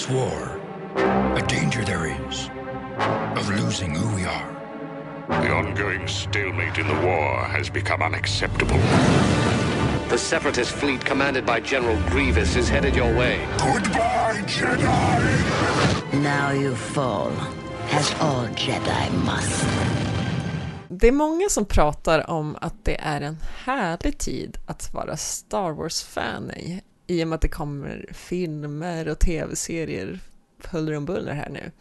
this war, a danger there is of losing who we are. The ongoing stalemate in the war has become unacceptable. The Separatist fleet commanded by General Grievous is headed your way. Goodbye, Jedi! Now you fall, as all Jedi must. Det är många som pratar om att det är en härlig tid att vara Star Wars-fan i, i och med att det kommer filmer och tv-serier huller om buller här nu.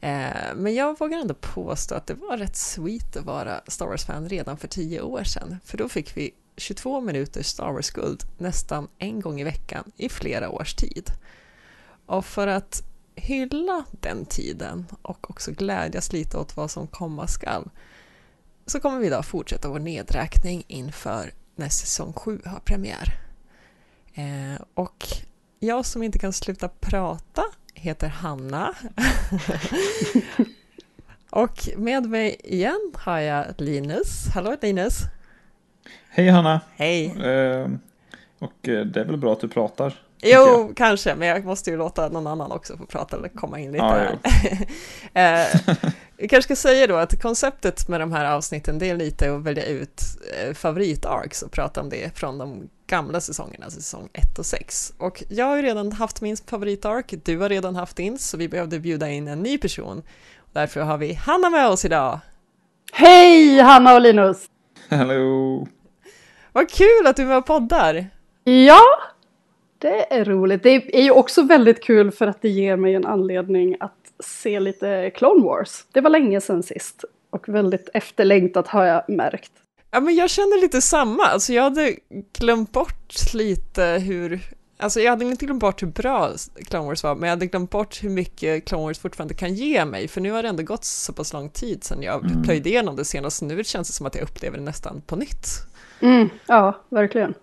Eh, men jag vågar ändå påstå att det var rätt sweet att vara Star Wars-fan redan för tio år sedan, för då fick vi 22 minuter Star Wars-guld nästan en gång i veckan i flera års tid. Och för att hylla den tiden och också glädjas lite åt vad som komma skall så kommer vi idag fortsätta vår nedräkning inför när säsong 7 har premiär. Eh, och jag som inte kan sluta prata heter Hanna. och med mig igen har jag Linus. Hallå Linus! Hej Hanna! Hej! Eh, och det är väl bra att du pratar? Jo, kanske, men jag måste ju låta någon annan också få prata eller komma in lite Ja, här. eh, jag kanske ska säga då att konceptet med de här avsnitten det är lite att välja ut eh, favorit-arcs och prata om det från de gamla säsongerna, säsong 1 och 6. Och jag har ju redan haft min favorit-arc, du har redan haft din, så vi behövde bjuda in en ny person. Därför har vi Hanna med oss idag. Hej Hanna och Linus! Hallå! Vad kul att du var poddar! Ja, det är roligt. Det är ju också väldigt kul för att det ger mig en anledning att se lite Clone Wars. Det var länge sedan sist och väldigt efterlängtat har jag märkt. Ja, men jag känner lite samma. Alltså, jag hade glömt bort lite hur... Alltså, jag hade inte glömt bort hur bra Clone Wars var, men jag hade glömt bort hur mycket Clone Wars fortfarande kan ge mig, för nu har det ändå gått så pass lång tid sedan jag mm. plöjde igenom det senast, nu känns det som att jag upplever det nästan på nytt. Mm, ja, verkligen.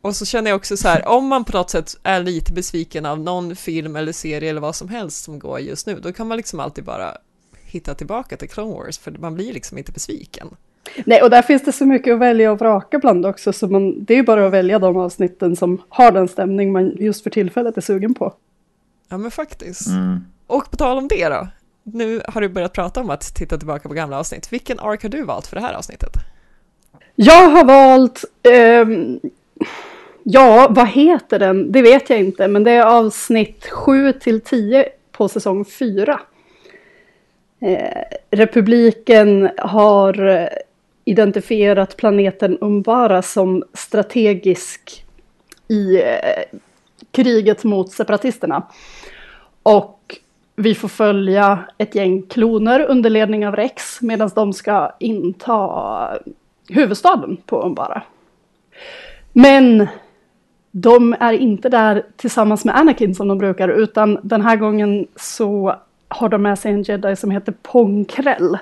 Och så känner jag också så här, om man på något sätt är lite besviken av någon film eller serie eller vad som helst som går just nu, då kan man liksom alltid bara hitta tillbaka till Clone Wars, för man blir liksom inte besviken. Nej, och där finns det så mycket att välja och vraka bland också, så man, det är ju bara att välja de avsnitten som har den stämning man just för tillfället är sugen på. Ja, men faktiskt. Mm. Och på tal om det då, nu har du börjat prata om att titta tillbaka på gamla avsnitt. Vilken ark har du valt för det här avsnittet? Jag har valt, um, ja, vad heter den? Det vet jag inte, men det är avsnitt 7 till 10 på säsong 4. Eh, republiken har identifierat planeten Umbara som strategisk i eh, kriget mot separatisterna. Och vi får följa ett gäng kloner under ledning av Rex medan de ska inta huvudstaden på Umbara. Men de är inte där tillsammans med Anakin som de brukar utan den här gången så har de med sig en jedi som heter Ponkrell.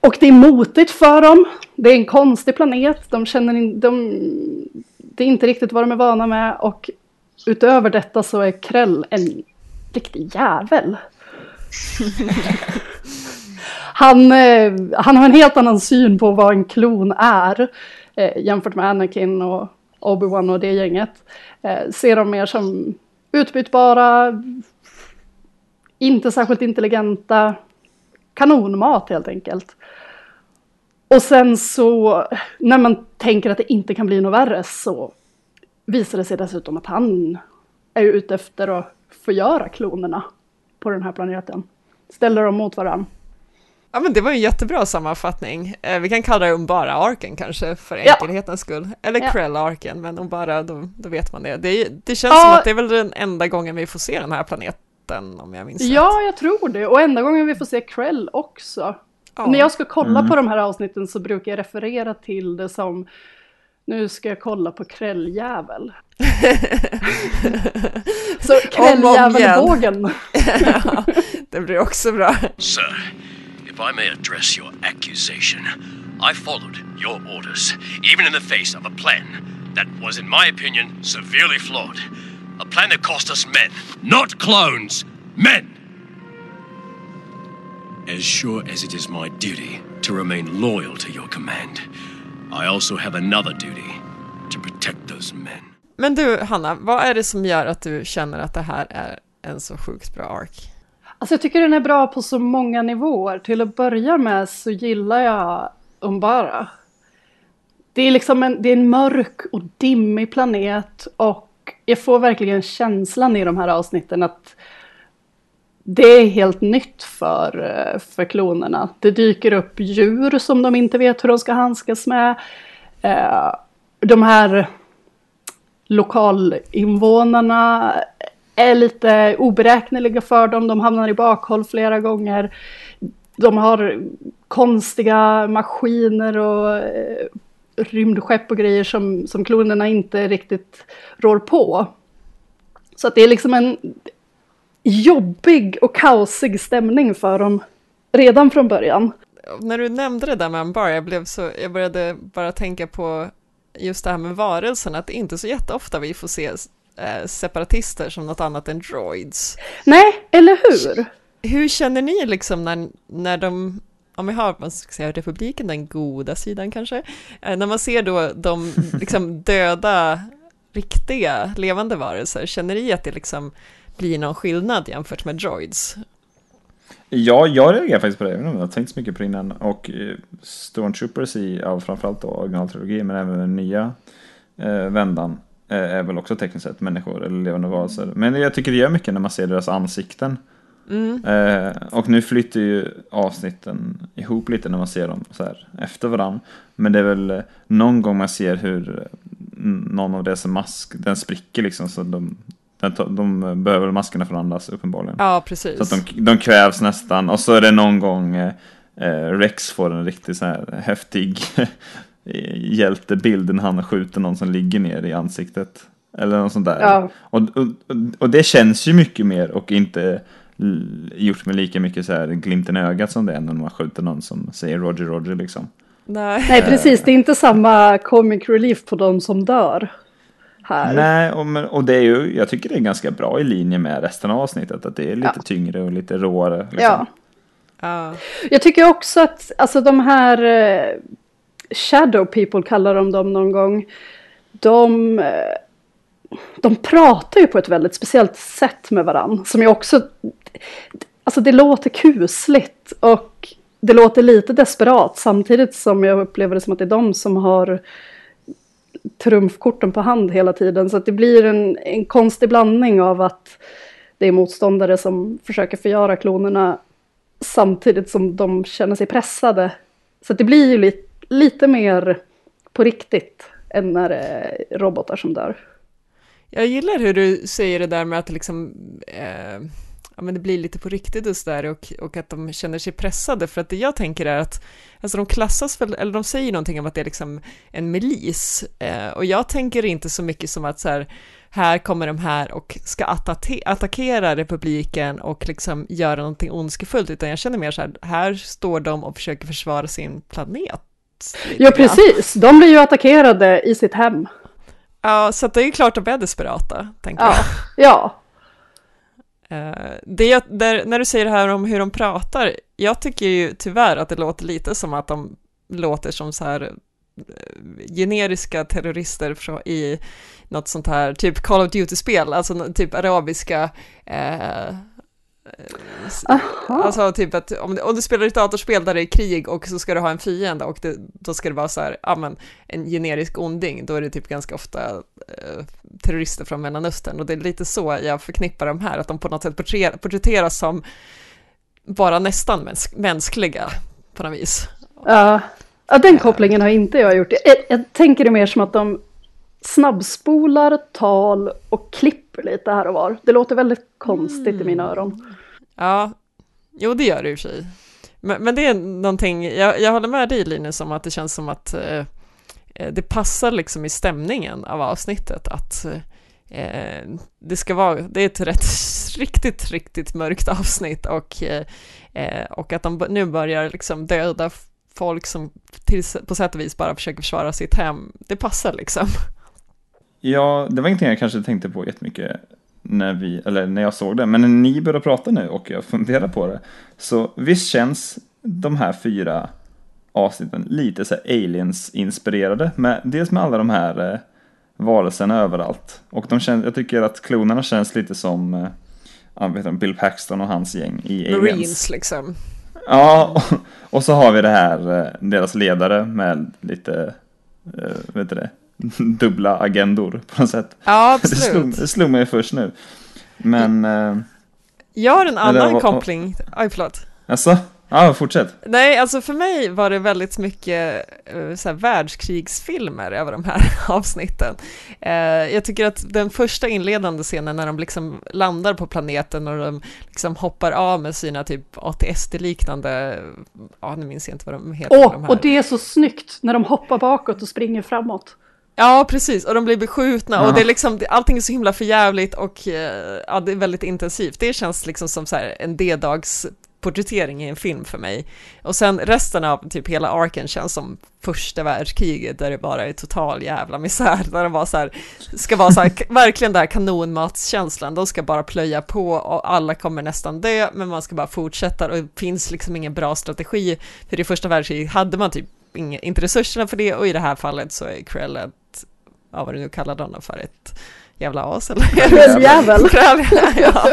Och det är motigt för dem. Det är en konstig planet. De känner in, de, det är inte riktigt vad de är vana med. Och utöver detta så är Krell en riktig jävel. han, eh, han har en helt annan syn på vad en klon är eh, jämfört med Anakin och Obi-Wan och det gänget. Eh, ser dem mer som utbytbara, inte särskilt intelligenta, kanonmat helt enkelt. Och sen så när man tänker att det inte kan bli något värre så visar det sig dessutom att han är ute efter att förgöra klonerna på den här planeten. Ställer dem mot varandra. Ja men det var en jättebra sammanfattning. Eh, vi kan kalla det Umbara-arken kanske för enkelhetens ja. skull. Eller ja. Krell-arken, men Umbara, då, då vet man det. Det, det känns ja. som att det är väl den enda gången vi får se den här planeten om jag minns Ja, rätt. jag tror det. Och enda gången vi får se Krell också. Ja. När jag ska kolla mm. på de här avsnitten så brukar jag referera till det som nu ska jag kolla på krälljävel. så krälljävelbågen. ja, det blir också bra. Sir, if I may address your accusation, I followed your orders, even in the face of a plan that was in my opinion severely flawed. A plan that cost us men, not clones, men! As sure as it is my duty to remain loyal to your command, I also have another duty to protect those men. Men du, Hanna, vad är det som gör att du känner att det här är en så sjukt bra ark? Alltså jag tycker den är bra på så många nivåer. Till att börja med så gillar jag Umbara. Det är liksom en, det är en mörk och dimmig planet och jag får verkligen känslan i de här avsnitten att det är helt nytt för, för klonerna. Det dyker upp djur som de inte vet hur de ska handskas med. Eh, de här lokalinvånarna är lite oberäkneliga för dem. De hamnar i bakhåll flera gånger. De har konstiga maskiner och eh, rymdskepp och grejer som, som klonerna inte riktigt rår på. Så att det är liksom en jobbig och kaosig stämning för dem redan från början. När du nämnde det där med Ambar, jag, blev så, jag började bara tänka på just det här med varelsen, att det inte är så jätteofta vi får se eh, separatister som något annat än droids. Nej, eller hur? Hur känner ni liksom när, när de, om vi har, man ska säga republiken, den goda sidan kanske, eh, när man ser då de liksom döda, riktiga, levande varelser, känner ni att det liksom blir någon skillnad jämfört med droids? Ja, jag reagerar faktiskt på det, även om jag har tänkt så mycket på det innan. Och eh, Stormtroopers i, ja, framförallt då originaltrilogin, men även den nya eh, vändan, eh, är väl också tekniskt sett människor eller levande varelser. Men jag tycker det gör mycket när man ser deras ansikten. Mm. Eh, och nu flyttar ju avsnitten ihop lite när man ser dem så här efter varandra. Men det är väl eh, någon gång man ser hur eh, någon av deras mask, den spricker liksom så de, den, de behöver maskerna för att andas uppenbarligen. Ja, precis. Så att de, de kvävs nästan och så är det någon gång eh, eh, Rex får en riktigt så här häftig hjältebild när han skjuter någon som ligger ner i ansiktet. Eller något sånt där. Ja. Och, och, och det känns ju mycket mer och inte gjort med lika mycket så här glimten i ögat som det är när man skjuter någon som säger Roger Roger liksom. Nej. Nej, precis. Det är inte samma comic relief på de som dör. Här. Nej, och, men, och det är ju, jag tycker det är ganska bra i linje med resten av avsnittet. Att det är lite Ja. tyngre och lite råare. Liksom. Ja. Ja. Jag tycker också att alltså, de här eh, shadow people kallar de dem någon gång. De, eh, de pratar ju på ett väldigt speciellt sätt med varandra. Som jag också... Alltså det låter kusligt och det låter lite desperat. Samtidigt som jag upplever det som att det är de som har trumfkorten på hand hela tiden. Så att det blir en, en konstig blandning av att det är motståndare som försöker förgöra klonerna samtidigt som de känner sig pressade. Så att det blir ju lite, lite mer på riktigt än när det är robotar som dör. Jag gillar hur du säger det där med att det liksom, eh, ja men det blir lite på riktigt och sådär och, och att de känner sig pressade för att det jag tänker är att, alltså de klassas väl, eller de säger någonting om att det är liksom en milis eh, och jag tänker inte så mycket som att så här, här kommer de här och ska attackera republiken och liksom göra någonting ondskefullt, utan jag känner mer så här, här står de och försöker försvara sin planet. Ja, precis. De blir ju attackerade i sitt hem. Ja, så det är ju klart att de är desperata, tänker Ja, jag. ja. Eh, det jag, där, när du säger det här om hur de pratar, jag tycker ju tyvärr att det låter lite som att de låter som så här eh, generiska terrorister från, i något sånt här, typ Call of Duty-spel, alltså typ arabiska eh, Aha. Alltså typ att om, om du spelar ett datorspel där det är krig och så ska du ha en fiende och det, då ska det vara så här, ja men en generisk onding, då är det typ ganska ofta eh, terrorister från Mellanöstern och det är lite så jag förknippar de här, att de på något sätt porträtter- porträtteras som bara nästan mäns mänskliga på något vis. Ja, ja, den kopplingen har inte jag gjort. Jag, jag tänker det mer som att de snabbspolar tal och klipper lite här och var. Det låter väldigt konstigt i mina öron. Ja, jo det gör det i och för sig. Men, men det är någonting, jag, jag håller med dig Linus om att det känns som att eh, eh det passar liksom i stämningen av avsnittet att eh, det ska vara, det är ett rätt, riktigt, riktigt mörkt avsnitt och, eh, eh och att de nu börjar liksom döda folk som till, på sätt och vis bara försöker försvara sitt hem, det passar liksom. Ja, det var ingenting jag kanske tänkte på jättemycket när, vi, eller när jag såg det. Men när ni började prata nu och jag funderar på det. Så visst känns de här fyra avsnitten lite så aliens-inspirerade. Med, dels med alla de här eh, varelserna överallt. Och de känns, jag tycker att klonerna känns lite som eh, vet Bill Paxton och hans gäng i Aliens. Marines liksom. Ja, och, och så har vi det här, eh, deras ledare med lite, eh, vet du det, dubbla agendor på något sätt. Ja, Det slog, absolut. det slog mig först nu. Men, eh, Jag har en Eller annan vad- koppling. Aj, förlåt. alltså, ja, fortsätt. Nej, alltså för mig var det väldigt mycket uh, så här, världskrigsfilmer över de här avsnitten. Eh, jag tycker att den första inledande scenen när de liksom landar på planeten och de liksom hoppar av med sina typ ATSD-liknande, ja nu minns jag inte vad de heter. Åh, här. och det är så snyggt när de hoppar bakåt och springer framåt. Ja, precis, och de blir beskjutna Ja. och det är liksom, allting är så himla förjävligt och eh, ja, det är väldigt intensivt. Det känns liksom som så här en D-dags porträttering i en film för mig. Och sen resten av typ hela arken känns som första världskriget där det bara är total jävla misär. Där de bara så här, ska vara så här, verkligen där kanonmatskänslan. De ska bara plöja på och alla kommer nästan dö, men man ska bara fortsätta och det finns liksom ingen bra strategi. För i första världskriget hade man typ inga, inte resurserna för det och i det här fallet så är ett, ja vad du nu kallar honom för, ett jävla as eller? Kräljävel. Kräll, ja.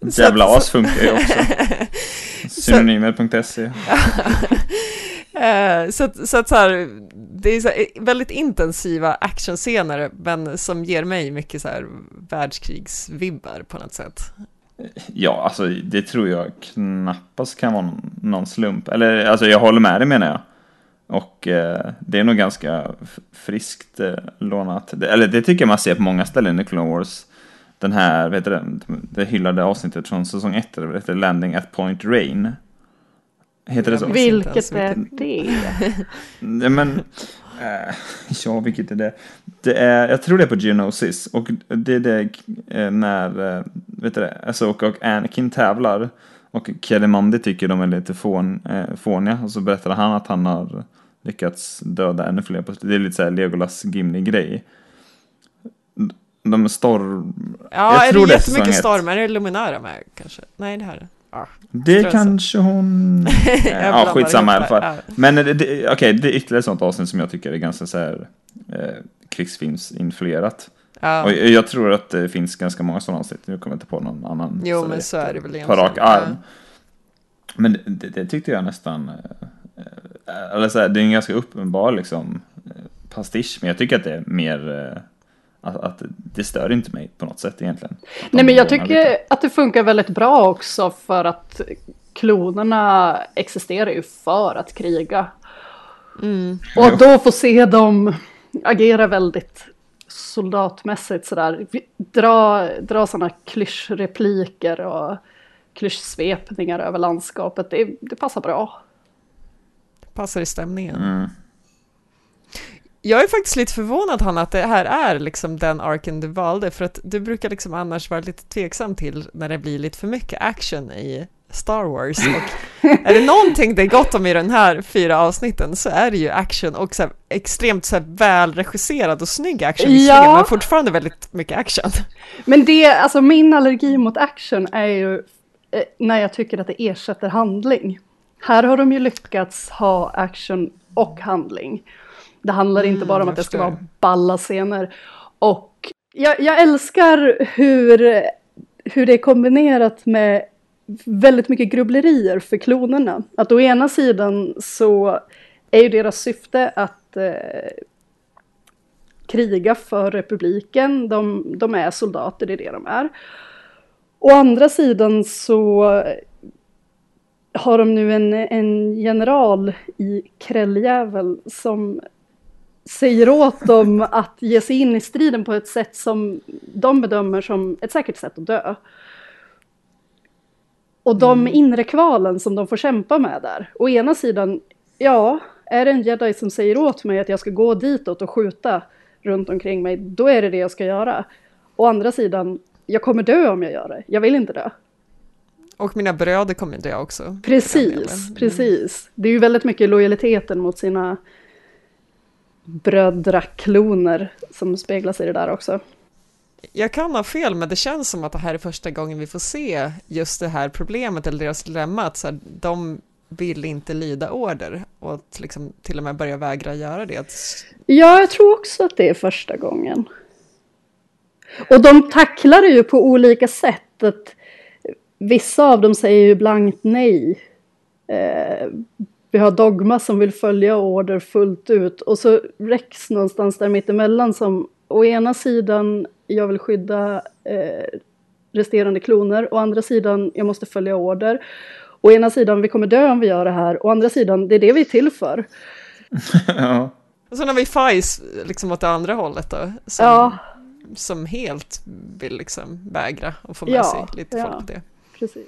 Jävla att- as funkar ju också. Synonymer.se. Eh, så att, så att så här, det är så här, väldigt intensiva actionscener, men som ger mig mycket så här världskrigsvibbar på något sätt. Ja, alltså det tror jag knappast kan vara någon, någon slump. Eller alltså jag håller med dig menar jag. Och eh, det är nog ganska friskt eh, lånat. Det, eller det tycker jag man ser på många ställen i Clone Wars. Den här, vet du det, det hyllade avsnittet från säsong 1, det heter Landing at Point Rain. Heter det så? Vilket är det? Nej men, eh, ja vilket är det? Det är, jag tror det är på Geonosis och det är det eh, när, eh, vet du det, Asoka och Anakin tävlar och Kelly tycker de är lite fån, eh, fåniga och så berättar han att han har lyckats döda ännu fler. Det är lite såhär Legolas Gimli grej. De är storm... Ja, Jag är tror det jättemycket stormar? Är det Luminara med kanske? Nej, det här är ja. Det kanske hon... Jag ja, skitsamma i alla fall. Ja. Men okej, det är ytterligare ett sånt avsnitt som jag tycker är ganska så här eh, krigsfilmsinfluerat. Ja. Och jag tror att det finns ganska många sådana avsnitt. Nu kommer jag inte på någon annan. Jo, så men det- så är det väl På rak arm. Men det, det, tyckte jag nästan... eh, Eller så här, det är en ganska uppenbar liksom eh, pastisch. Men jag tycker att det är mer... eh, Att, att det stör inte mig på något sätt egentligen. Nej men jag tycker lite. att det funkar väldigt bra också för att klonerna existerar ju för att kriga. Och att då få se dem agera väldigt soldatmässigt sådär. Dra, dra sådana klyschrepliker och klyschsvepningar över landskapet. Det, det passar bra. Passar i stämningen. Mm. Jag är faktiskt lite förvånad Hanna att det här är liksom den arken du valde för att du brukar liksom annars vara lite tveksam till när det blir lite för mycket action i Star Wars och är det någonting det är gott om i den här fyra avsnitten så är det ju action och så här extremt så här välregisserad och snygg action Ja. men fortfarande väldigt mycket action. Men det, alltså min allergi mot action är ju eh, när jag tycker att det ersätter handling. Här har de ju lyckats ha action och handling. Det handlar inte bara om jag att det ska vara balla scener. Och jag, jag älskar hur, hur det är kombinerat med väldigt mycket grubblerier för klonerna. Att å ena sidan så är ju deras syfte att eh, kriga för republiken. De, de är soldater, det är det de är. Å andra sidan så har de nu en, en general i Krälljävel som säger åt dem att ge sig in i striden på ett sätt som de bedömer som ett säkert sätt att dö. Och de inre kvalen som de får kämpa med där. Å ena sidan, ja, är det en jedi som säger åt mig att jag ska gå ditåt och skjuta runt omkring mig, då är det det jag ska göra. Å andra sidan, jag kommer dö om jag gör det. Jag vill inte dö. Och mina bröder kommer dö också. den delen. Precis, precis. Det är ju väldigt mycket lojaliteten mot sina brödrakloner som speglas i det där också. Jag kan ha fel, men det känns som att det här är första gången vi får se just det här problemet eller deras dilemma, att så här, de vill inte lyda order. Och att liksom till och med börja vägra göra det. Ja, jag tror också att det är första gången. Och de tacklar det ju på olika sätt. Att vissa av dem säger ju blankt nej. Eh, vi har Dogma som vill följa order fullt ut. Och så Rex någonstans där mittemellan som å ena sidan jag vill skydda eh, resterande kloner. Å andra sidan jag måste följa order. Å ena sidan vi kommer dö om vi gör det här. Å andra sidan det är det vi är till för. ja. och sen har vi Faiz liksom åt det andra hållet då. Som, Ja. som helt vill liksom vägra och få med Ja, sig lite folk på det. Precis.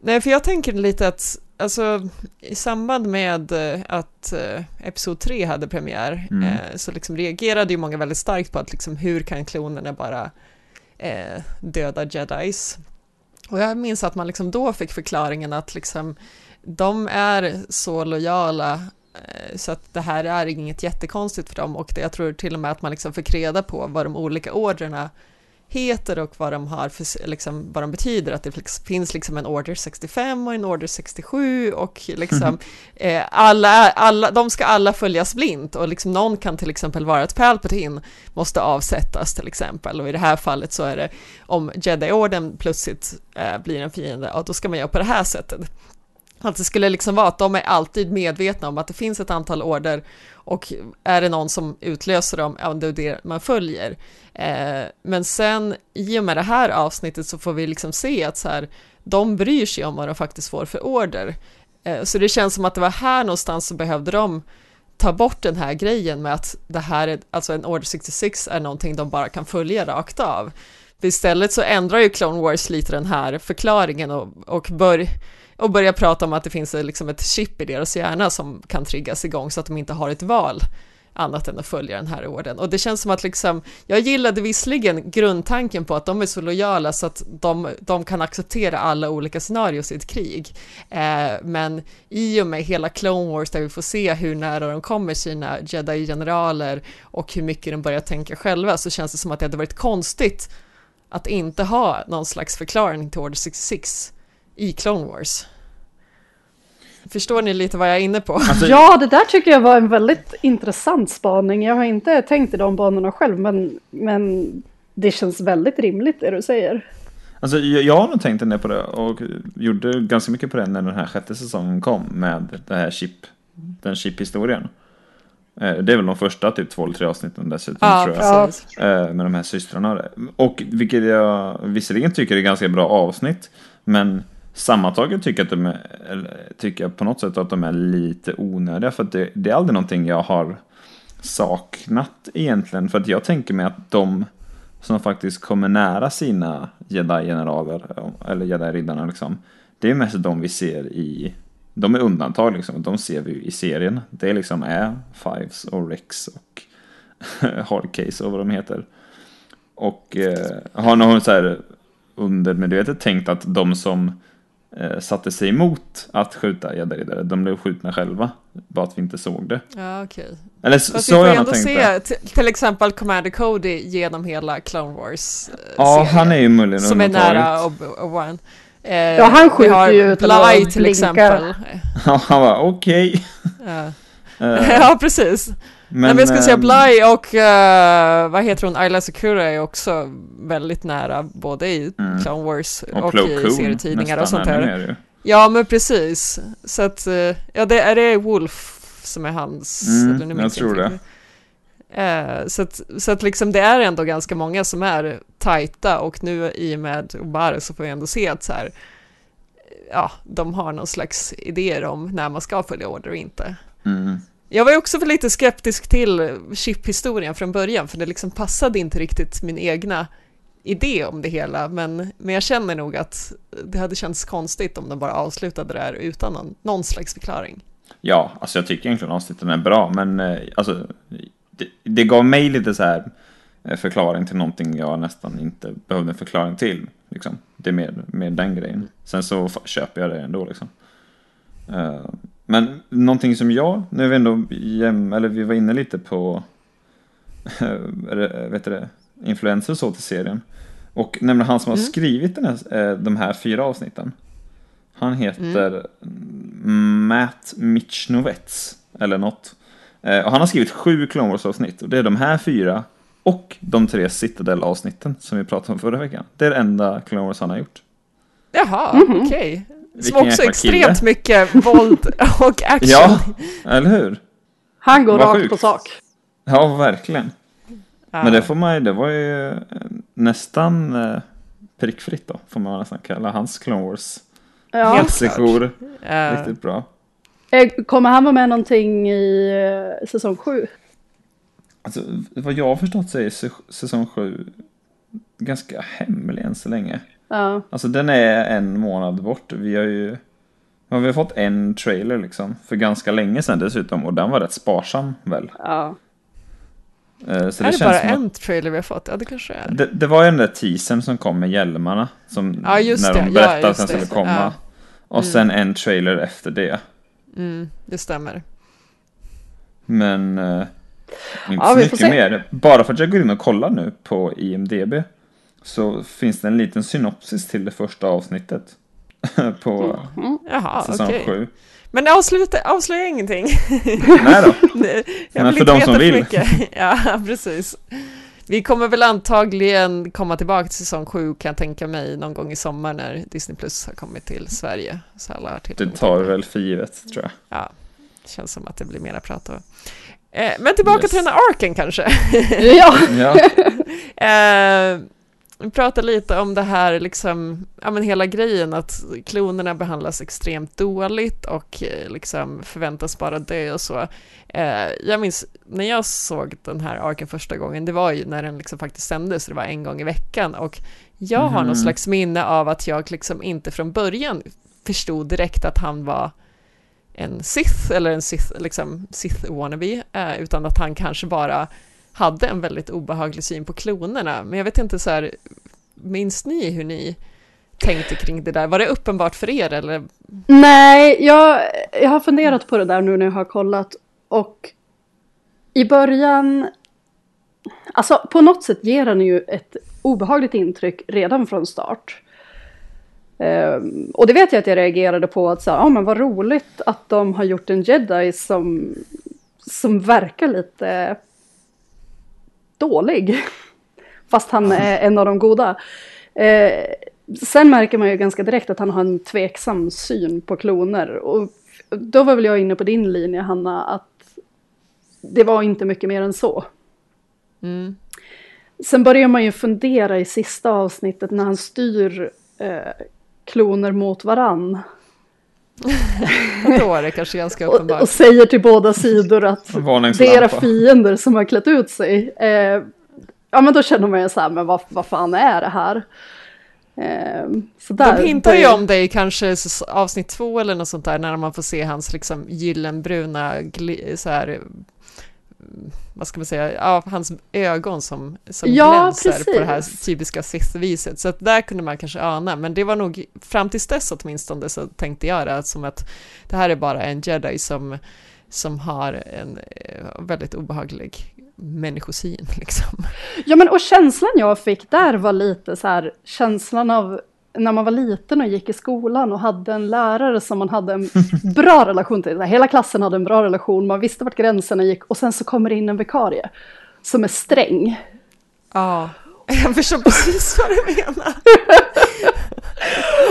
Nej, för jag tänker lite att alltså, i samband med eh, att eh, Episod 3 hade premiär Mm. eh, så liksom reagerade ju många väldigt starkt på att liksom, hur kan klonerna bara eh, döda jedis? Och jag minns att man liksom då fick förklaringen att liksom, de är så lojala eh, så att det här är inget jättekonstigt för dem och det, jag tror till och med att man liksom fick reda på vad de olika orderna heter och vad de har för, liksom, vad de betyder, att det finns liksom en order 65 och en order 67 och liksom eh, alla, alla, de ska alla följas blint. Och liksom någon kan till exempel vara att Palpatine måste avsättas till exempel. Och i det här fallet så är det om Jedi-orden plötsligt eh, blir en fiende, ja då ska man göra på det här sättet. Att det skulle liksom vara att de är alltid medvetna om att det finns ett antal order och är det någon som utlöser dem, ja det är det man följer. Eh, men sen i och med det här avsnittet så får vi liksom se att så här, de bryr sig om vad de faktiskt får för order. Eh, så det känns som att det var här någonstans så behövde de ta bort den här grejen med att det här är, alltså en Order 66 är någonting de bara kan följa rakt av. För istället så ändrar ju Clone Wars lite den här förklaringen och, och, bör, och börjar prata om att det finns liksom ett chip i deras hjärna som kan triggas igång så att de inte har ett val annat än att följa den här orden. Och det känns som att liksom, jag gillade visserligen grundtanken på att de är så lojala så att de, de kan acceptera alla olika scenarios i ett krig. Eh, men i och med hela Clone Wars där vi får se hur nära de kommer sina jedi-generaler och hur mycket de börjar tänka själva så känns det som att det hade varit konstigt att inte ha någon slags förklaring till Order 66 i Clone Wars. Förstår ni lite vad jag är inne på? Alltså, Ja, det där tycker jag var en väldigt intressant spaning. Jag har inte tänkt i de banorna själv, men, men det känns väldigt rimligt det du säger. Alltså, jag, jag har nog tänkt en del på det och gjorde ganska mycket på det när den här sjätte säsongen kom med det här chip, den chip-historien. Eh, Det är väl de första typ två eller tre avsnitten dessutom Ja, tror jag. precis. Eh, Med de här systrarna. Och vilket jag visserligen tycker är ganska bra avsnitt. Men sammantaget tycker jag, att de är, tycker jag på något sätt att de är lite onödiga. För att det, det är aldrig någonting jag har saknat egentligen. För att jag tänker mig att de som faktiskt kommer nära sina jedi-generaler, eller jedi-riddarna liksom. Det är mest de vi ser i, de är undantag liksom, de ser vi ju i serien. Det liksom är Fives och Rex och Hardcase och vad de heter. Och eh, har någon så här undermedvetet tänkt att de som satte sig emot att skjuta jedi-riddare, de blev skjutna själva. Bara att vi inte såg det. Ja, okej. Eller så, Fast så får jag ändå se till exempel Commander Cody genom hela Clone Wars eh, Ja, han är ju möjligen Som är nära Ob- Obi-Wan. Eh, Ja, han skjuter har ju utan att Bly till blinka. exempel. Ja, han var okej. Ja. Eh, ja, precis. Men, Nej, men jag skulle säga ehm, Bly och uh, vad heter hon, Ayla Sakura är också väldigt nära både i Mm. Clone Wars och, Och i serietidningar och sånt där. Ja, men precis. Så att, eh, ja, det är det Wolf som är hans, Mm, eller nu jag tror det. Eh, så att, så att liksom det är ändå ganska många som är tajta och nu i och med Obare så får vi ändå se att så här, ja, de har någon slags idéer om när man ska följa order och inte. Mm. Jag var ju också för lite skeptisk till chip-historien från början, för det liksom passade inte riktigt min egna idé om det hela, men, men jag känner nog att det hade känts konstigt om de bara avslutade det här utan någon, någon slags förklaring. Ja, alltså jag tycker egentligen avsnitten är bra, men eh, alltså, det, det gav mig lite så här eh, förklaring till någonting jag nästan inte behövde en förklaring till. Liksom. Det är mer, mer den grejen. Sen så köper jag det ändå liksom. Eh, men någonting som jag, nu är vi ändå jäm, eller vi var inne lite på, eh, vet du det, influenser och så till serien. Och nämligen han som har skrivit den här, eh, de här fyra avsnitten. Han heter Matt Michnovets, eller något. Eh, och han har skrivit sju Clone Wars-avsnitt och det är de här fyra och de tre Citadel-avsnitten som vi pratade om förra veckan. Det är det enda Clone Wars han har gjort. Jaha, okej. Som också jäkla extremt kille. mycket våld och action. Ja, eller hur? Han går Vad rakt sjukt. på sak. Ja, verkligen. Ja. Men det får man ju, det var ju eh, nästan eh, prickfritt då, får man nästan kalla hans Clone Wars. Ja. Helt Sekor, Eh, riktigt bra. Eh, Kommer han vara med någonting i eh, säsong sju? Alltså, vad jag har förstått så är säs- säsong 7 ganska hemlig än så länge. Ja. Alltså den är en månad bort. Vi har ju ja, vi har fått en trailer liksom för ganska länge sedan dessutom och den var rätt sparsam väl. ja. Eh, Så är det känns bara som att- en trailer vi har fått? Ja, det kanske är. Det, det var ju den där teasern som kom med hjälmarna. Som, Ja, just när det. de Ja, berättade att just den det. skulle komma. Ja. Och sen en trailer efter det. Mm, det stämmer. Men eh, inte Ja, så mycket mer. Bara för att jag går in och kollar nu på IMDB. Så finns det en liten synopsis till det första avsnittet. på Jaha, säsong okej. 7. Men avsluta, avslöja ingenting. Nej då. Det- Jag Men vill för inte de som vill. mycket. Ja, precis. Vi kommer väl antagligen komma tillbaka till säsong 7 kan jag tänka mig någon gång i sommar när Disney Plus har kommit till Sverige. Så alla har Det tar väl för givet tror jag. Ja, känns som att det blir mera prat då. Eh, men tillbaka Yes. till den här arken kanske. ja. Ja, Eh, vi pratar lite om det här, liksom, ja men hela grejen att klonerna behandlas extremt dåligt och eh, liksom förväntas bara dö och så. Eh, jag minns när jag såg den här arken första gången, det var ju när den liksom faktiskt sändes, det var en gång i veckan och jag har någon Mhm. slags minne av att jag liksom inte från början förstod direkt att han var en Sith eller en Sith, liksom Sith wannabe, eh, utan att han kanske bara hade en väldigt obehaglig syn på klonerna. Men jag vet inte så här, minns ni hur ni tänkte kring det där? Var det uppenbart för er eller? Nej, jag, jag har funderat på det där nu när jag har kollat. Och i början, alltså på något sätt ger den ju ett obehagligt intryck redan från start. Um, och det vet jag att jag reagerade på att så, här, ja men vad roligt att de har gjort en jedi som, som verkar lite dålig. Fast han är en av de goda. Eh, sen märker man ju ganska direkt att han har en tveksam syn på kloner. Och då var väl jag inne på din linje, Hanna, att det var inte mycket mer än så. Mm. Sen börjar man ju fundera i sista avsnittet när han styr eh, kloner mot varann. Då är det kanske ganska Och, uppenbart. och säger till båda sidor att det är era fiender som har klätt ut sig. Eh, ja men då känner man ju så här, men vad, vad fan är det här? Eh, så där, De hintar ju om det i kanske avsnitt två eller något sånt där, när man får se hans liksom gyllenbruna, gli- så här, vad ska man säga, ja, hans ögon som, som Ja, glänser på det här precis. typiska Sith-viset. Så att där kunde man kanske ana, men det var nog, fram tills dess åtminstone så tänkte jag det, som att det här är bara en jedi som, som har en eh, väldigt obehaglig människosyn liksom. Ja men och känslan jag fick där var lite så här känslan av när man var liten och gick i skolan och hade en lärare som man hade en bra relation till. Hela klassen hade en bra relation, man visste vart gränserna gick och sen så kommer det in en vikarie som är sträng. Ja, jag förstår precis vad du menar.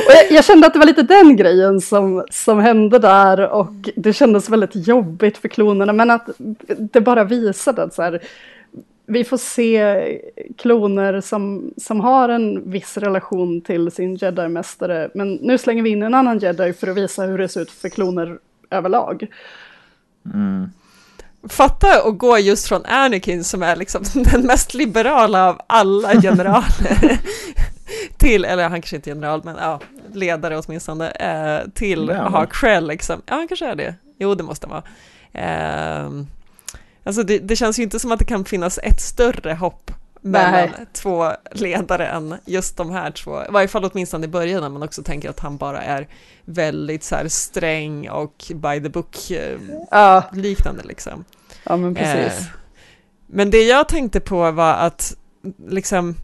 Och jag, jag kände att det var lite den grejen som, som hände där och det kändes väldigt jobbigt för klonerna men att det bara visade att så här, vi får se kloner som, som har en viss relation till sin jedi-mästare men nu slänger vi in en annan jedi för att visa hur det ser ut för kloner överlag. Fatta att gå just från Anakin som är liksom den mest liberala av alla generaler till, eller han kanske inte är general, men ja, ledare åtminstone, eh, till att ha? Krell liksom. Ja, han kanske är det. Jo, det måste han vara. Eh, alltså det, det känns ju inte som att det kan finnas ett större hopp mellan Nej. två ledare än just de här två. I varje fall åtminstone i början när man också tänker att han bara är väldigt så här sträng och by the book eh, Ja, liknande liksom. ja men precis. Eh, men det jag tänkte på var att liksom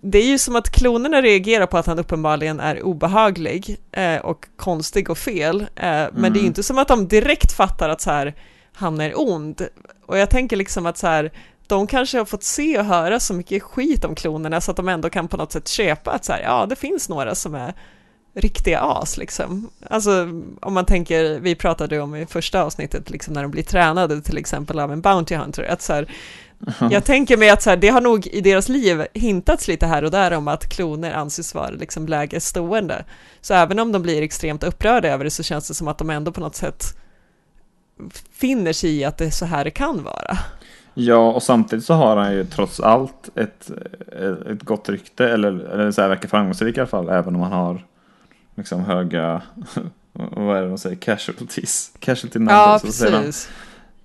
det är ju som att klonerna reagerar på att han uppenbarligen är obehaglig eh, och konstig och fel, eh, men det är Mm. ju inte som att de direkt fattar att så här, han är ond. Och jag tänker liksom att så här, de kanske har fått se och höra så mycket skit om klonerna så att de ändå kan på något sätt köpa att så här, ja, det finns några som är riktiga as liksom. Alltså om man tänker, vi pratade om i första avsnittet liksom när de blir tränade till exempel av en Bounty Hunter, att så här, jag tänker mig att så här, det har nog i deras liv hintats lite här och där om att kloner anses vara liksom lägre stående. Så även om de blir extremt upprörda över det så känns det som att de ändå på något sätt finner sig i att det är så här det kan vara. Ja, och samtidigt så har han ju trots allt ett, ett gott rykte, eller, eller så här verkar framgångsrik i alla fall, även om han har liksom höga, vad är det de säger, casualties, casualty numbers. Ja, precis.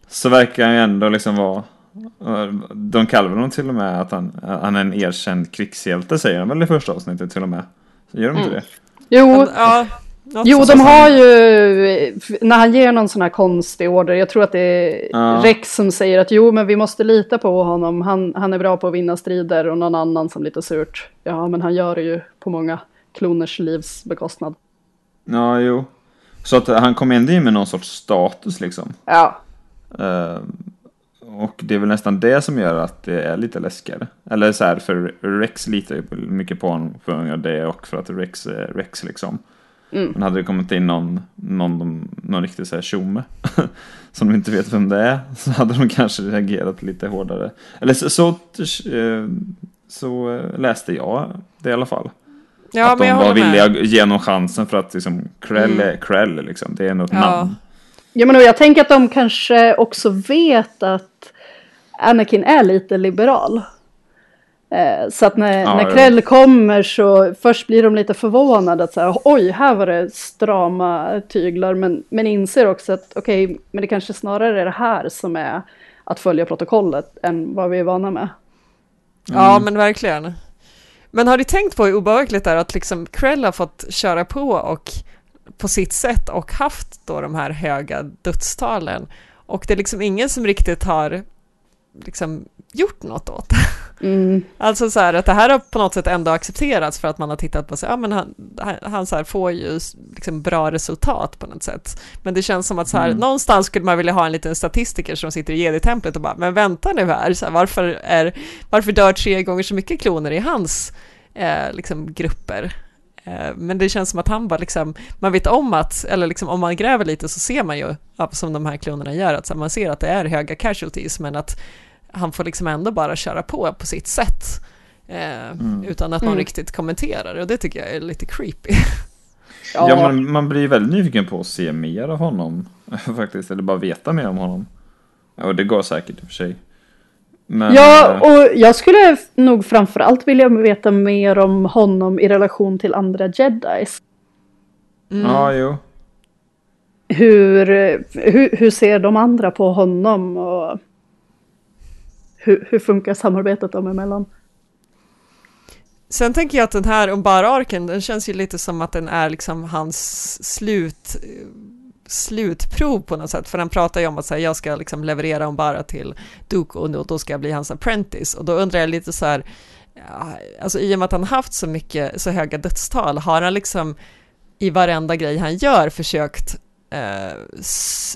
Så verkar han ju ändå liksom vara, de kallar honom till och med att han, han är en erkänd krigshjälte, säger de väl i första avsnittet till och med. Gör de inte det? Jo, Ja, något jo de har ju, när han ger någon sån här konstig order, jag tror att det är Ja. Rex som säger att jo men vi måste lita på honom, han, han är bra på att vinna strider och någon annan som lite surt, ja men han gör det ju på många kloners livs bekostnad. Ja, jo. Så att han kommer ändå in med någon sorts status liksom. Ja, Eh, och det är väl nästan det som gör att det är lite läskigare. Eller så här, för Rex litar ju mycket på honom för att det och för att Rex är Rex liksom. Men hade det kommit in någon, någon, någon riktig så här tjomme som de inte vet vem det är så hade de kanske reagerat lite hårdare. Eller så, så, eh, så läste jag det i alla fall. Ja, att men de jag var villiga att ge honom chansen för att liksom Krell är Krell liksom. Det är ändå ett Ja. namn. ja men jag tänker att de kanske också vet att Anakin är lite liberal. Eh, Så att när, Ja, när ja. Krell kommer så först blir de lite förvånade att så här, oj, här var det strama tyglar, men, men inser också att okej, men det kanske snarare är det här som är att följa protokollet än vad vi är vana med. Ja, men verkligen. Men har ni tänkt på hur obehagligt det är att liksom Krell har fått köra på och på sitt sätt och haft då de här höga dödstalen och det är liksom ingen som riktigt har liksom gjort något åt det. Mm. Alltså så här att det här har på något sätt ändå accepterats för att man har tittat på sig, ja men han, han, så här får ju liksom bra resultat på något sätt. Men det känns som att så här, någonstans skulle man vilja ha en liten statistiker som sitter i jedi-templet och bara, men vänta nu här, så här varför, är, varför dör tre gånger så mycket kloner i hans eh, liksom grupper? Eh, Men det känns som att han bara liksom, man vet om att, eller liksom om man gräver lite så ser man ju, som de här klonerna gör, att man ser att det är höga casualties, men att han får liksom ändå bara köra på på sitt sätt. Eh, Utan att någon Mm. riktigt kommenterar och det tycker jag är lite creepy. Ja, man, man blir väldigt nyfiken på att se mer av honom faktiskt, eller bara veta mer om honom. Och det går säkert i och för sig. Men, Ja, eh, och jag skulle nog framförallt vilja veta mer om honom i relation till andra jedis. ja, jo. Hur, hur, hur ser de andra på honom och hur, hur funkar samarbetet dem emellan? Sen tänker jag att den här Umbara-arken, den känns ju lite som att den är liksom hans slut, slutprov på något sätt. För han pratar ju om att säga, jag ska liksom leverera Umbara till Duke och då- då ska jag bli hans apprentice. Och då undrar jag lite så här, ja, alltså i och med att han haft så mycket, så höga dödstal, har han liksom i varenda grej han gör försökt eh,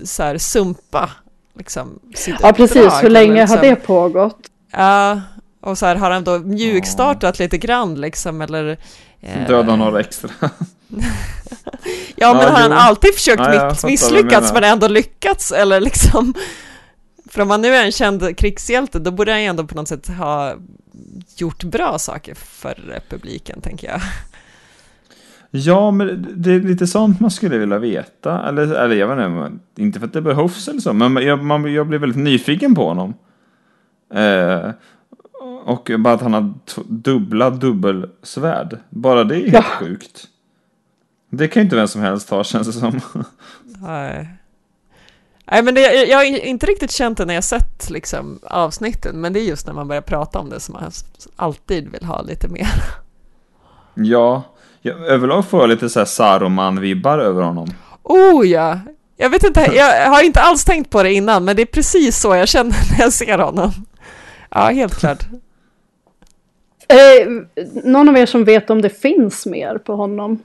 så här sumpa liksom sitt Ja, precis. uppdrag, Hur länge liksom, har det pågått? Ja, och så här har han då mjukstartat lite grann liksom, eller... eh, Döda några extra. Ja, men Ja, har han jo. alltid försökt Ja, misslyckats men ändå lyckats, eller liksom... För om han nu är en känd krigshjälte, då borde han ju ändå på något sätt ha gjort bra saker för republiken, tänker jag. Ja, men det är lite sånt man skulle vilja veta. Eller, eller jag vet inte, inte för att det behövs eller så, men jag, man, jag blir väldigt nyfiken på honom. Eh, och bara att han har dubbla dubbelsvärd. Bara det är helt Ja. sjukt. Det kan ju inte vem som helst ha känns det som. Nej. Nej, men det, jag, jag har inte riktigt känt det när jag sett liksom, avsnitten, men det är just när man börjar prata om det som man alltid vill ha lite mer. ja, jag, överlag får jag lite så här Saruman-vibbar över honom. Oh ja! Jag vet inte, jag har inte alls tänkt på det innan, men det är precis så jag känner när jag ser honom. Ja, helt klart. Eh, någon av er som vet om det finns mer på honom?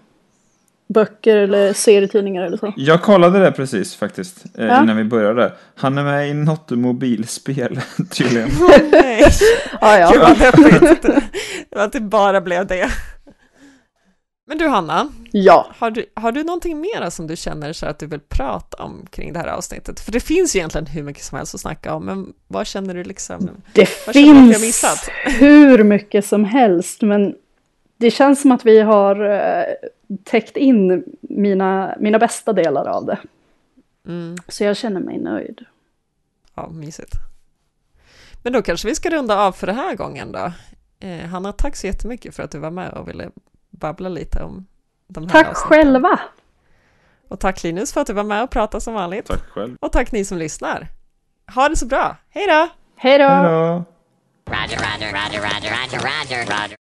Böcker eller serietidningar eller så? Jag kollade det precis faktiskt eh, Ja. innan vi började. Han är med i något mobilspel tydligen. Nej, Ah, ja. vad deppigt. Det var att det bara blev det. Men du Hanna, ja. har du, har du någonting mer som du känner så att du vill prata om kring det här avsnittet? För det finns ju egentligen hur mycket som helst att snacka om, men vad känner du liksom? Det finns missat? hur mycket som helst men det känns som att vi har eh, täckt in mina, mina bästa delar av det. Mm, Så jag känner mig nöjd. ja, mysigt. Men då kanske vi ska runda av för den här gången då. Eh, Hanna, tack så jättemycket för att du var med och ville babbla lite om de här Tack avsnitten. själva! Och tack Linus för att du var med och pratade som vanligt. Tack själv. Och tack ni som lyssnar. Ha det så bra. Hej då! Hej då! Hej då! Roger, roger, roger, roger, roger, roger, roger.